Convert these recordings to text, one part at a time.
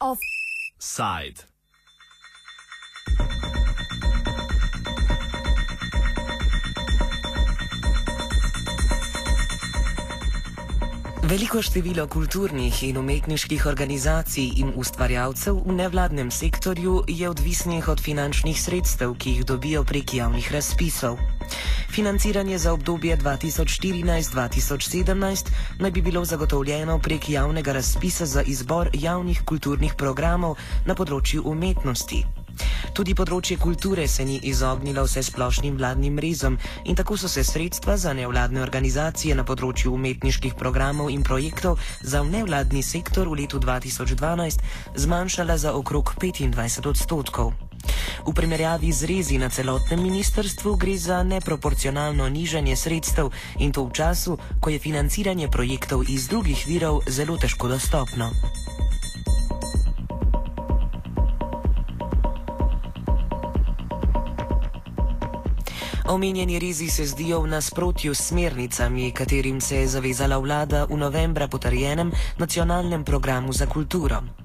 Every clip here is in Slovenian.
Offside. Veliko število kulturnih in umetniških organizacij in ustvarjalcev v nevladnem sektorju je odvisnih od finančnih sredstev, ki jih dobijo prek javnih razpisov. Financiranje za obdobje 2014-2017 naj bi bilo zagotovljeno prek javnega razpisa za izbor javnih kulturnih programov na področju umetnosti. Tudi področje kulture se ni izognilo vse splošnim vladnim rezom in tako so se sredstva za nevladne organizacije na področju umetniških programov in projektov za nevladni sektor v letu 2012 zmanjšala za okrog 25 odstotkov. V primerjavi z rezi na celotnem ministrstvu gre za neproporcionalno nižanje sredstev in to v času, ko je financiranje projektov iz drugih virov zelo težko dostopno. Omenjeni rezi se zdijo v nasprotju s smernicami, katerim se je zavezala vlada v novembra potrjenem nacionalnem programu za kulturo.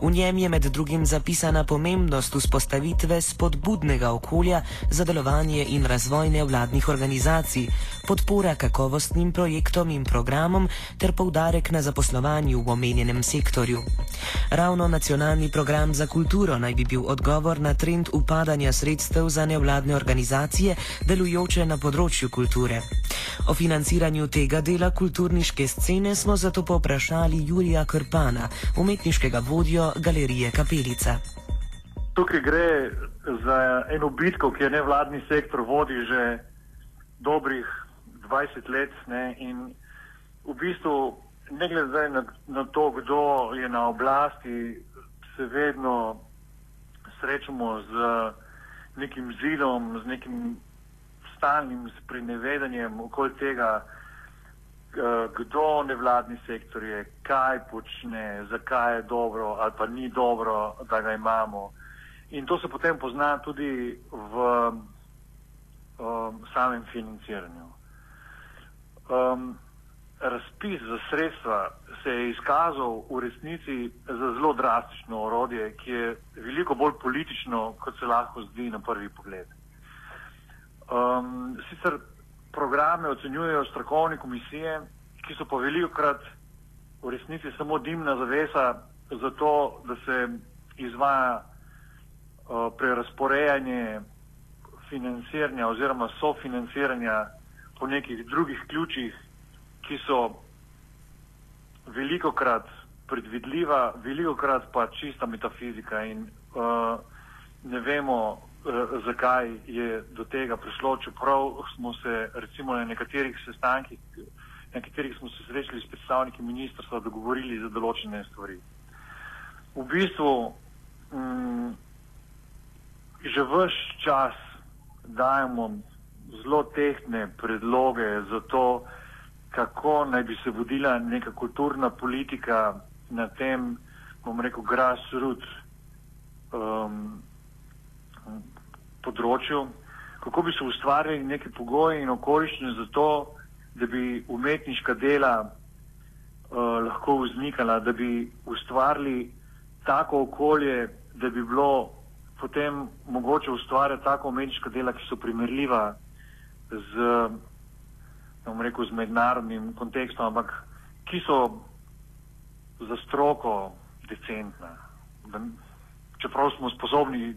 V njem je med drugim zapisana pomembnost vzpostavitve spodbudnega okolja za delovanje in razvoj nevladnih organizacij, podpora kakovostnim projektom in programom ter poudarek na zaposlovanju v omenjenem sektorju. Ravno nacionalni program za kulturo naj bi bil odgovor na trend upadanja sredstev za nevladne organizacije, delujoče na področju kulture. O financiranju tega dela kulturniške scene smo zato poprašali Jurija Krpana, umetniškega vodjo galerije Kapelica. Tukaj gre za eno bitko, ki je nevladni sektor vodi že dobrih 20 let ne, in v bistvu ne glede na, na to, kdo je na oblasti, se vedno srečamo z nekim zidom, z nekim stalnim sprenevedanjem okoli tega, kdo nevladni sektor je, kaj počne, zakaj je dobro ali pa ni dobro, da ga imamo. In to se potem pozna tudi v um, samem financiranju. Um, razpis za sredstva se je izkazal v resnici za zelo drastično orodje, ki je veliko bolj politično, kot se lahko zdi na prvi pogled. Um, sicer programe ocenjujejo strokovne komisije, ki so pa veliko krat v resnici samo dimna zavesa za to, da se izvaja uh, prerasporejanje financiranja oziroma sofinanciranja po nekih drugih ključih, ki so veliko krat predvidljiva, veliko krat pa čista metafizika in uh, ne vemo, Eh, zakaj je do tega prišlo, čeprav smo se recimo na nekaterih sestankih, na katerih smo se srečali s predstavniki ministrstva, dogovorili za določene stvari. V bistvu mm, že vse čas dajemo zelo tehtne predloge za to, kako naj bi se vodila neka kulturna politika na tem, bom rekel, grassroots um, področju, kako bi se ustvarjali neke pogoje in okoliščine za to, da bi umetniška dela uh, lahko vznikala, da bi ustvarili tako okolje, da bi bilo potem mogoče ustvarjati tako umetniška dela, ki so primerljiva z, rekel, z mednarodnim kontekstom, ampak ki so za stroko decentna. Da, čeprav smo sposobni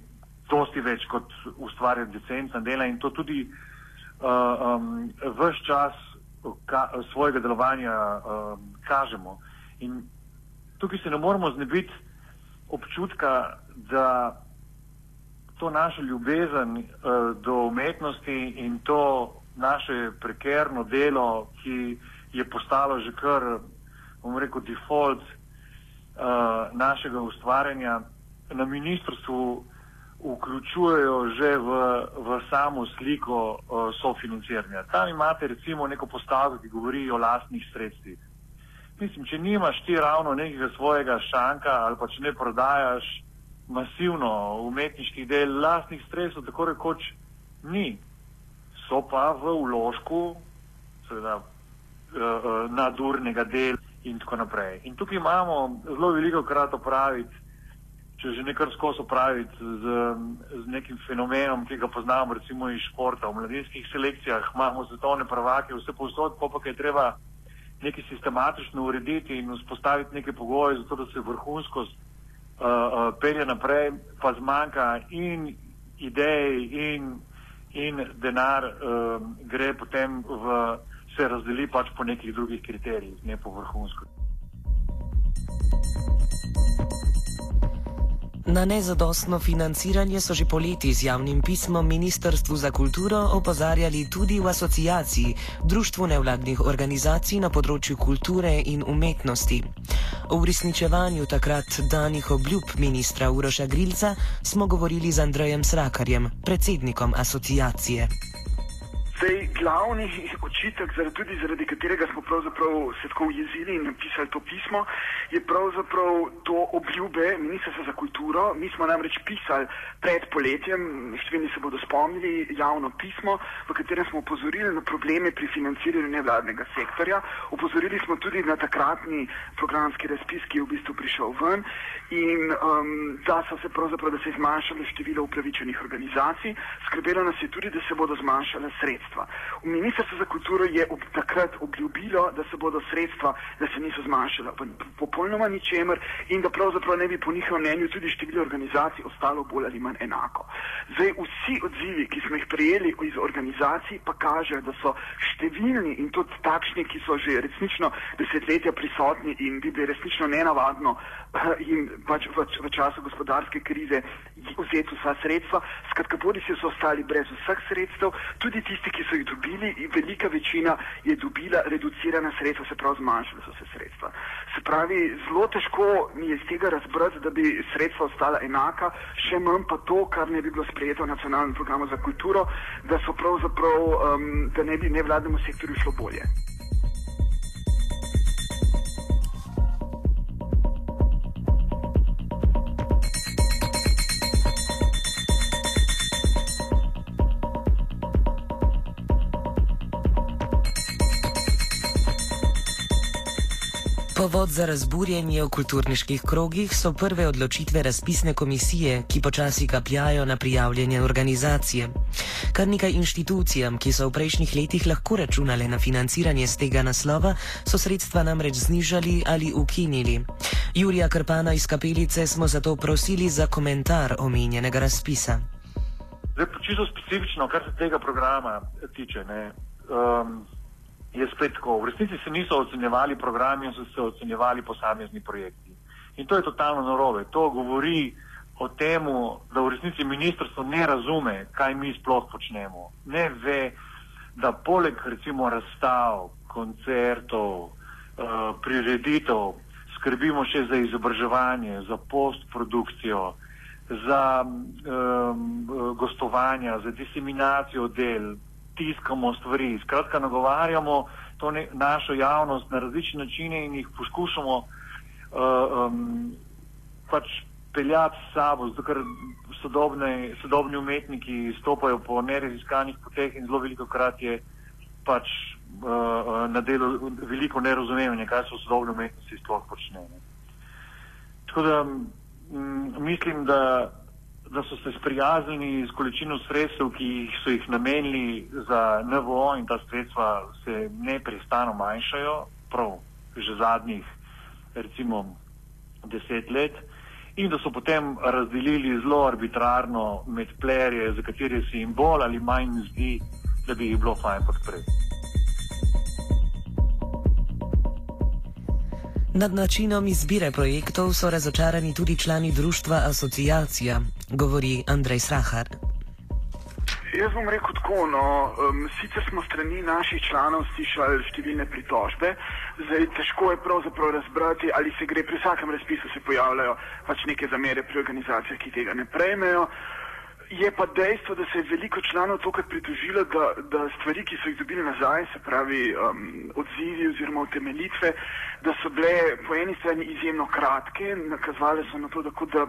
dosti več kot ustvarjati decentna dela in to tudi uh, um, vse čas ka, svojega delovanja um, kažemo. In tukaj se ne moramo znebiti občutka, da to naše ljubezen uh, do umetnosti in to naše prekerno delo, ki je postalo že kar, bom rekel, default uh, našega ustvarjanja na ministrstvu vključujejo že v, v samo sliko uh, sofinanciranja. Tam imate recimo neko postavko, ki govori o lastnih sredstvih. Mislim, če nimaš ti ravno nekega svojega šanka ali pa če ne prodajaš masivno umetniških del lastnih sredstev, tako rekoč ni. so pa v uložku, seveda, uh, nadurnega dela in tako naprej. In tukaj imamo zelo veliko krat opraviti, če že nekaj skozi opraviti z, z nekim fenomenom, ki ga poznamo recimo iz športa. V mladinskih selekcijah imamo svetovne prvake, vse povsod, pa pa je treba nekaj sistematično urediti in vzpostaviti neke pogoje, zato da se vrhunskost uh, uh, pelje naprej, pa zmanjka in idej in, in denar uh, gre potem v, se razdeli pač po nekih drugih kriterijih, ne po vrhunskosti. Na nezadostno financiranje so že poleti z javnim pismom Ministrstvu za kulturo opozarjali tudi v asociaciji Društvu nevladnih organizacij na področju kulture in umetnosti. O uresničevanju takrat danih obljub ministra Uroša Grilca smo govorili z Andrejem Srakarjem, predsednikom asociacije. Zdaj, glavni očitek, zaradi, tudi zaradi katerega smo se tako ujezili in napisali to pismo, je pravzaprav to obljube Ministrstva za kulturo. Mi smo namreč pisali pred poletjem, številni se bodo spomnili, javno pismo, v katerem smo upozorili na probleme pri financiranju nevladnega sektorja. Upozorili smo tudi na takratni programski razpis, ki je v bistvu prišel ven in um, da so se pravzaprav, da se je zmanjšalo število upravičenih organizacij. Skrbelo nas je tudi, da se bodo zmanjšala sredstva. V Ministrstvu za kulturo je ob, takrat obljubilo, da se bodo sredstva, da se niso zmanjšala popolnoma ničemer in da pravzaprav ne bi po njihovem mnenju tudi število organizacij ostalo bolj ali manj enako. Zdaj, vsi odzivi, ki smo jih prejeli iz organizacij, pa kažejo, da so številni in tudi takšni, ki so že resnično desetletja prisotni in bi bili resnično nenavadno jim pač v, v času gospodarske krize vzeti vsa sredstva. Skratka, bodi si so ostali brez vseh sredstev, tudi tisti, ki so jih dobili, velika večina je dobila reducirana sredstva, se pravi, zmanjšala so se sredstva. Se pravi, zelo težko mi je iz tega razbrati, da bi sredstva ostala enaka, še manj pa to, kar ne bi bilo sprejeto v nacionalnem programu za kulturo, da so pravzaprav, um, da ne bi nevladnemu sektorju šlo bolje. Za razburjenje v kulturniških krogih so prve odločitve razpisne komisije, ki počasi kapljajo na prijavljene organizacije. Kar nekaj inštitucijam, ki so v prejšnjih letih lahko računale na financiranje z tega naslova, so sredstva namreč znižali ali ukinili. Julija Krpana iz kapelice smo zato prosili za komentar omenjenega razpisa. Zdaj, čisto specifično, kar se tega programa tiče. Ne, um, je spet tako. V resnici se niso ocenjevali programi, so se ocenjevali posamezni projekti. In to je totalno narobe. To govori o tem, da v resnici ministrstvo ne razume, kaj mi sploh počnemo. Ne ve, da poleg recimo razstav, koncertov, uh, prireditev skrbimo še za izobraževanje, za postprodukcijo, za um, gostovanja, za diseminacijo del, tiskamo stvari, skratka, nagovarjamo to ne, našo javnost na različne načine in jih poskušamo uh, um, pač peljati s sabo, zato ker sodobne, sodobni umetniki stopajo po neraziskanih poteh in zelo veliko krat je pač uh, na delu veliko nerazumevanja, kaj so sodobni umetniki sploh počnejo. Tako da m, mislim, da da so se sprijaznili s količino sredstev, ki so jih namenili za NVO in ta sredstva se neprestano manjšajo, prav že zadnjih recimo deset let, in da so potem razdelili zelo arbitrarno med plerje, za katere se jim bolj ali manj zdi, da bi jih bilo fajn podpreti. Nad načinom izbire projektov so razočarani tudi člani društva Asociacija, govori Andrej Srahar. Jaz bom rekel tako, no, um, sicer smo strani naših članov slišali številne pritožbe, zdaj težko je pravzaprav razbrati, ali se gre pri vsakem razpisu se pojavljajo pač neke zamere pri organizacijah, ki tega ne prejmejo. Je pa dejstvo, da se je veliko članov tokrat pritožilo, da, da stvari, ki so jih dobili nazaj, se pravi um, odzivi oziroma utemeljitve, da so bile po eni strani izjemno kratke, nakazovali so na to, da, da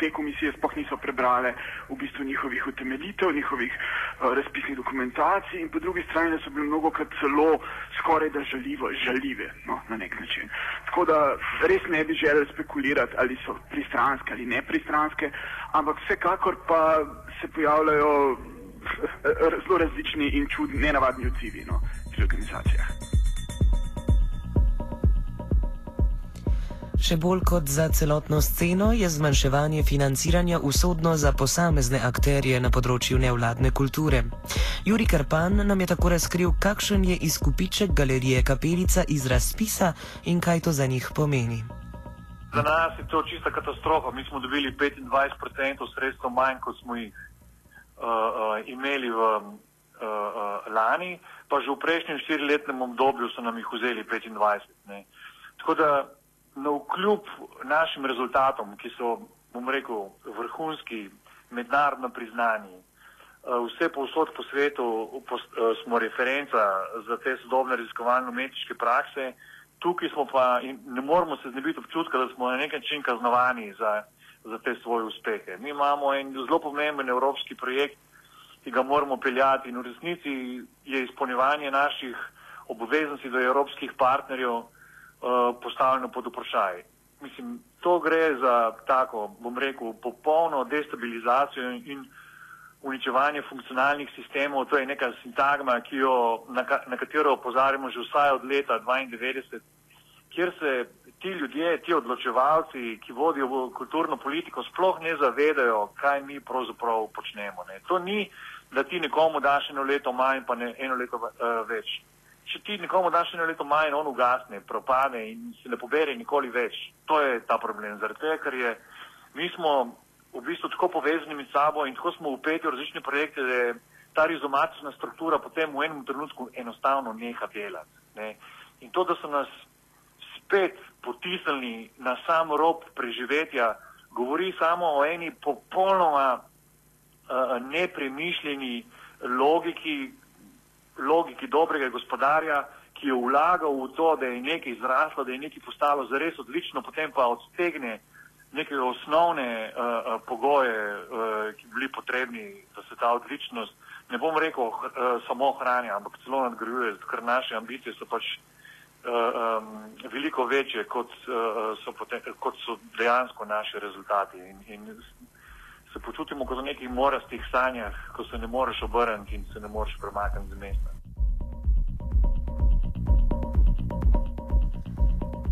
te komisije sploh niso prebrale v bistvu njihovih utemeljitev, njihovih uh, razpisnih dokumentacij in po drugi strani, da so bile mnogo krat celo skoraj da žaljivo, žaljive no, na nek način. Tako da res ne bi želeli spekulirati, ali so pristranske ali ne pristranske, ampak vsekakor pa se pojavljajo zelo različni in čudni, nenavadni odzivi no, pri organizacijah. Še bolj kot za celotno sceno je zmanjševanje financiranja usodno za posamezne akterje na področju nevladne kulture. Juri Karpan nam je tako razkril, kakšen je izkupiček galerije Kapelica iz razpisa in kaj to za njih pomeni. Za nas je to čista katastrofa. Mi smo dobili 25% sredstev manj, kot smo jih uh, uh, imeli v uh, uh, lani, pa že v prejšnjem štiriletnem obdobju so nam jih vzeli 25%. Ne. Tako da na vkljub našim rezultatom, ki so, bom rekel, vrhunski, mednarodno priznani, vse povsod po svetu smo referenca za te sodobne raziskovalno umetniške prakse, tukaj smo pa in ne moramo se znebiti občutka, da smo na nek način kaznovani za, za te svoje uspehe. Mi imamo en zelo pomemben evropski projekt, ki ga moramo peljati in v resnici je izpolnjevanje naših obveznosti do evropskih partnerjev uh, postavljeno pod vprašaj. Mislim, to gre za tako, bom rekel, popolno destabilizacijo in, in uničevanje funkcionalnih sistemov. To je neka sintagma, jo, na, na katero opozarjamo že vsaj od leta 1992 kjer se ti ljudje, ti odločevalci, ki vodijo kulturno politiko, sploh ne zavedajo, kaj mi pravzaprav počnemo. Ne. To ni, da ti nekomu daš eno leto manj, pa ne eno leto uh, več. Če ti nekomu daš eno leto manj, on ugasne, propade in se ne pobere nikoli več. To je ta problem. Zaradi tega, ker je, mi smo v bistvu tako povezani med sabo in tako smo upeti v različne projekte, da je ta rizomatična struktura potem v enem trenutku enostavno neha delati. Ne. In to, da so nas spet potisnili na sam rob preživetja, govori samo o eni popolnoma uh, nepremišljeni logiki, logiki dobrega gospodarja, ki je vlagal v to, da je nekaj zraslo, da je nekaj postalo zares odlično, potem pa odstegne neke osnovne uh, pogoje, uh, ki bi bili potrebni, da se ta odličnost, ne bom rekel uh, samo ohranja, ampak celo nadgrajuje, ker naše ambicije so pač um, veliko večje, kot, uh, so potem, kot so dejansko naši rezultati. In, in se počutimo kot v nekih morastih sanjah, ko se ne moreš obrniti in se ne moreš premakniti z mesta.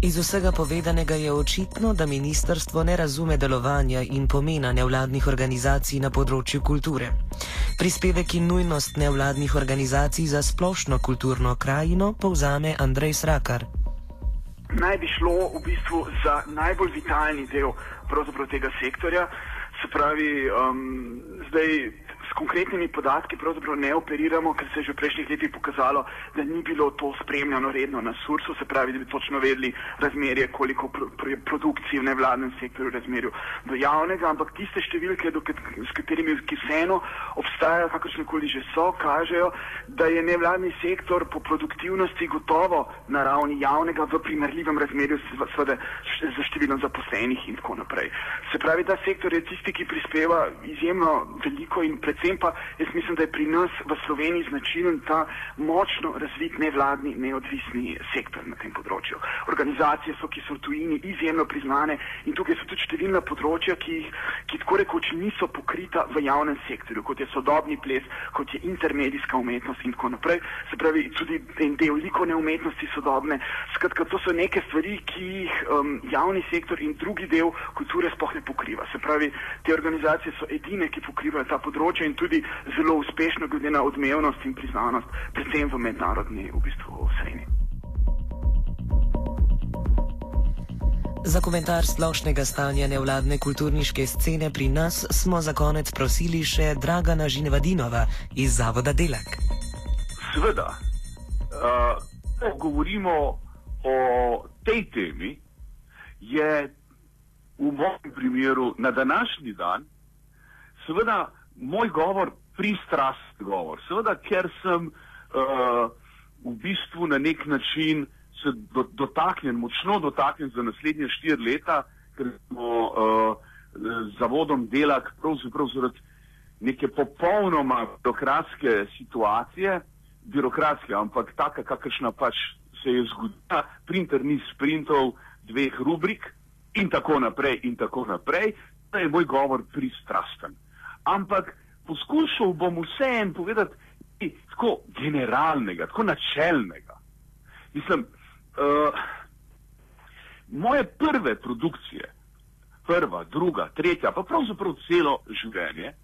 Iz vsega povedanega je očitno, da ministrstvo ne razume delovanja in pomena nevladnih organizacij na področju kulture. Prispevek in nujnost nevladnih organizacij za splošno kulturno krajino povzame Andrej Srakar. Naj bi šlo v bistvu za najbolj vitalni del tega sektorja, se pravi, um, zdaj s konkretnimi podatki pravzaprav ne operiramo, ker se je že v prejšnjih letih pokazalo, da ni bilo to spremljano redno na sursu, se pravi, da bi točno vedeli razmerje, koliko pro, pro, produkcije v nevladnem sektorju razmerju do javnega, ampak tiste številke, do, s katerimi ki vseeno obstajajo, kakršne koli že so, kažejo, da je nevladni sektor po produktivnosti gotovo na ravni javnega v primerljivem razmerju seveda za številom zaposlenih in tako naprej. Se pravi, ta sektor je tisti, ki prispeva izjemno veliko in predvsem predvsem pa jaz mislim, da je pri nas v Sloveniji značilen ta močno razvit nevladni, neodvisni sektor na tem področju. Organizacije so, ki so v tujini izjemno priznane in tukaj so tudi številna področja, ki, ki tako rekoč niso pokrita v javnem sektorju, kot je sodobni ples, kot je intermedijska umetnost in tako naprej. Se pravi, tudi en del likovne umetnosti sodobne. Skratka, to so neke stvari, ki jih um, javni sektor in drugi del kulture sploh ne pokriva. Se pravi, te organizacije so edine, ki pokrivajo ta področja in tudi zelo uspešno, glede na odmevnost in priznanost, predvsem v mednarodni v bistvu sredini. Za komentar splošnega stanja nevladne kulturniške scene pri nas smo za konec prosili še Dragana Žinevadinova iz Zavoda Delak. Sveda, uh, ko govorimo o tej temi, je v mojem primeru na današnji dan seveda moj govor pristrast govor. Seveda, ker sem uh, v bistvu na nek način se do, dotaknjen, močno dotaknjen za naslednje štiri leta, ker smo uh, z zavodom delak pravzaprav zaradi neke popolnoma birokratske situacije, birokratske, ampak taka, kakršna pač se je zgodila, printer ni sprintov dveh rubrik in tako naprej in tako naprej, da je moj govor pristrasten. Ampak poskušal bom vsem povedati tako generalnega, tako načelnega. Mislim, uh, moje prve produkcije, prva, druga, tretja, pa pravzaprav celo življenje,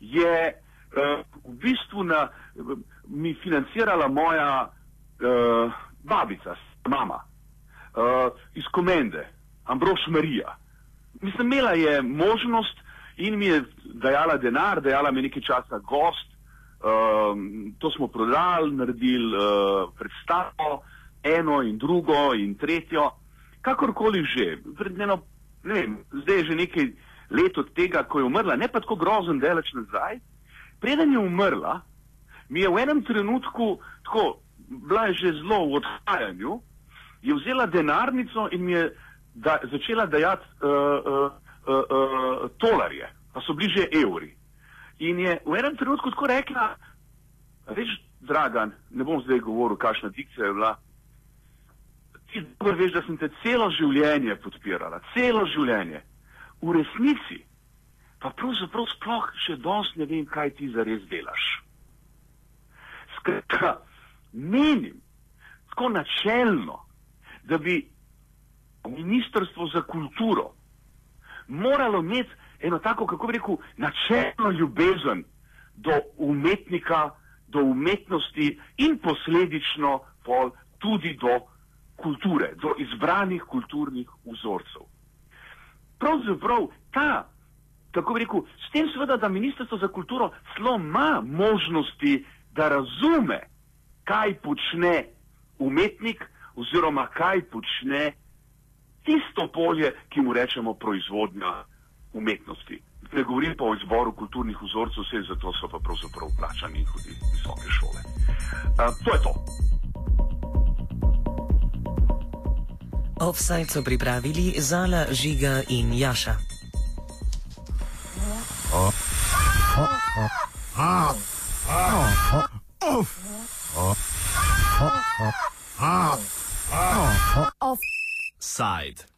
je uh, v bistvu na, mi financirala moja uh, babica, mama, uh, iz komende, Ambrož Marija. Mislim, imela je možnost in mi je dajala denar, dajala mi nekaj časa gost, um, to smo prodali, naredili uh, predstavo, eno in drugo in tretjo, kakorkoli že. Eno, ne vem, zdaj je že nekaj let od tega, ko je umrla, ne pa tako grozen delač nazaj. Preden je umrla, mi je v enem trenutku, tako, bila je že zelo v odhajanju, je vzela denarnico in mi je da, začela dajati uh, uh, uh, tolarje, pa so bliže evri. In je v enem trenutku tako rekla, veš, Dragan, ne bom zdaj govoril, kakšna dikcija je bila. Ti dobro veš, da sem te celo življenje podpirala, celo življenje. V resnici pa pravzaprav sploh še dosti ne vem, kaj ti zares delaš. Skratka, menim, tako načelno, da bi Ministrstvo za kulturo moralo imeti eno tako, kako bi rekel, načelno ljubezen do umetnika, do umetnosti in posledično pol tudi do kulture, do izbranih kulturnih vzorcev. Pravzaprav ta, kako bi rekel, s tem seveda, da Ministrstvo za kulturo zelo ima možnosti, da razume, kaj počne umetnik oziroma kaj počne tisto polje, ki mu rečemo proizvodnja umetnosti. Ne govorim pa o izboru kulturnih vzorcev, vse zato so pa pravzaprav plačani in hodi visoke šole. Uh, to je to. Offside so pripravili Zala, Žiga in Jaša. Oh. Oh. Oh. Oh. Oh. Oh. Oh. Oh. Oh. side.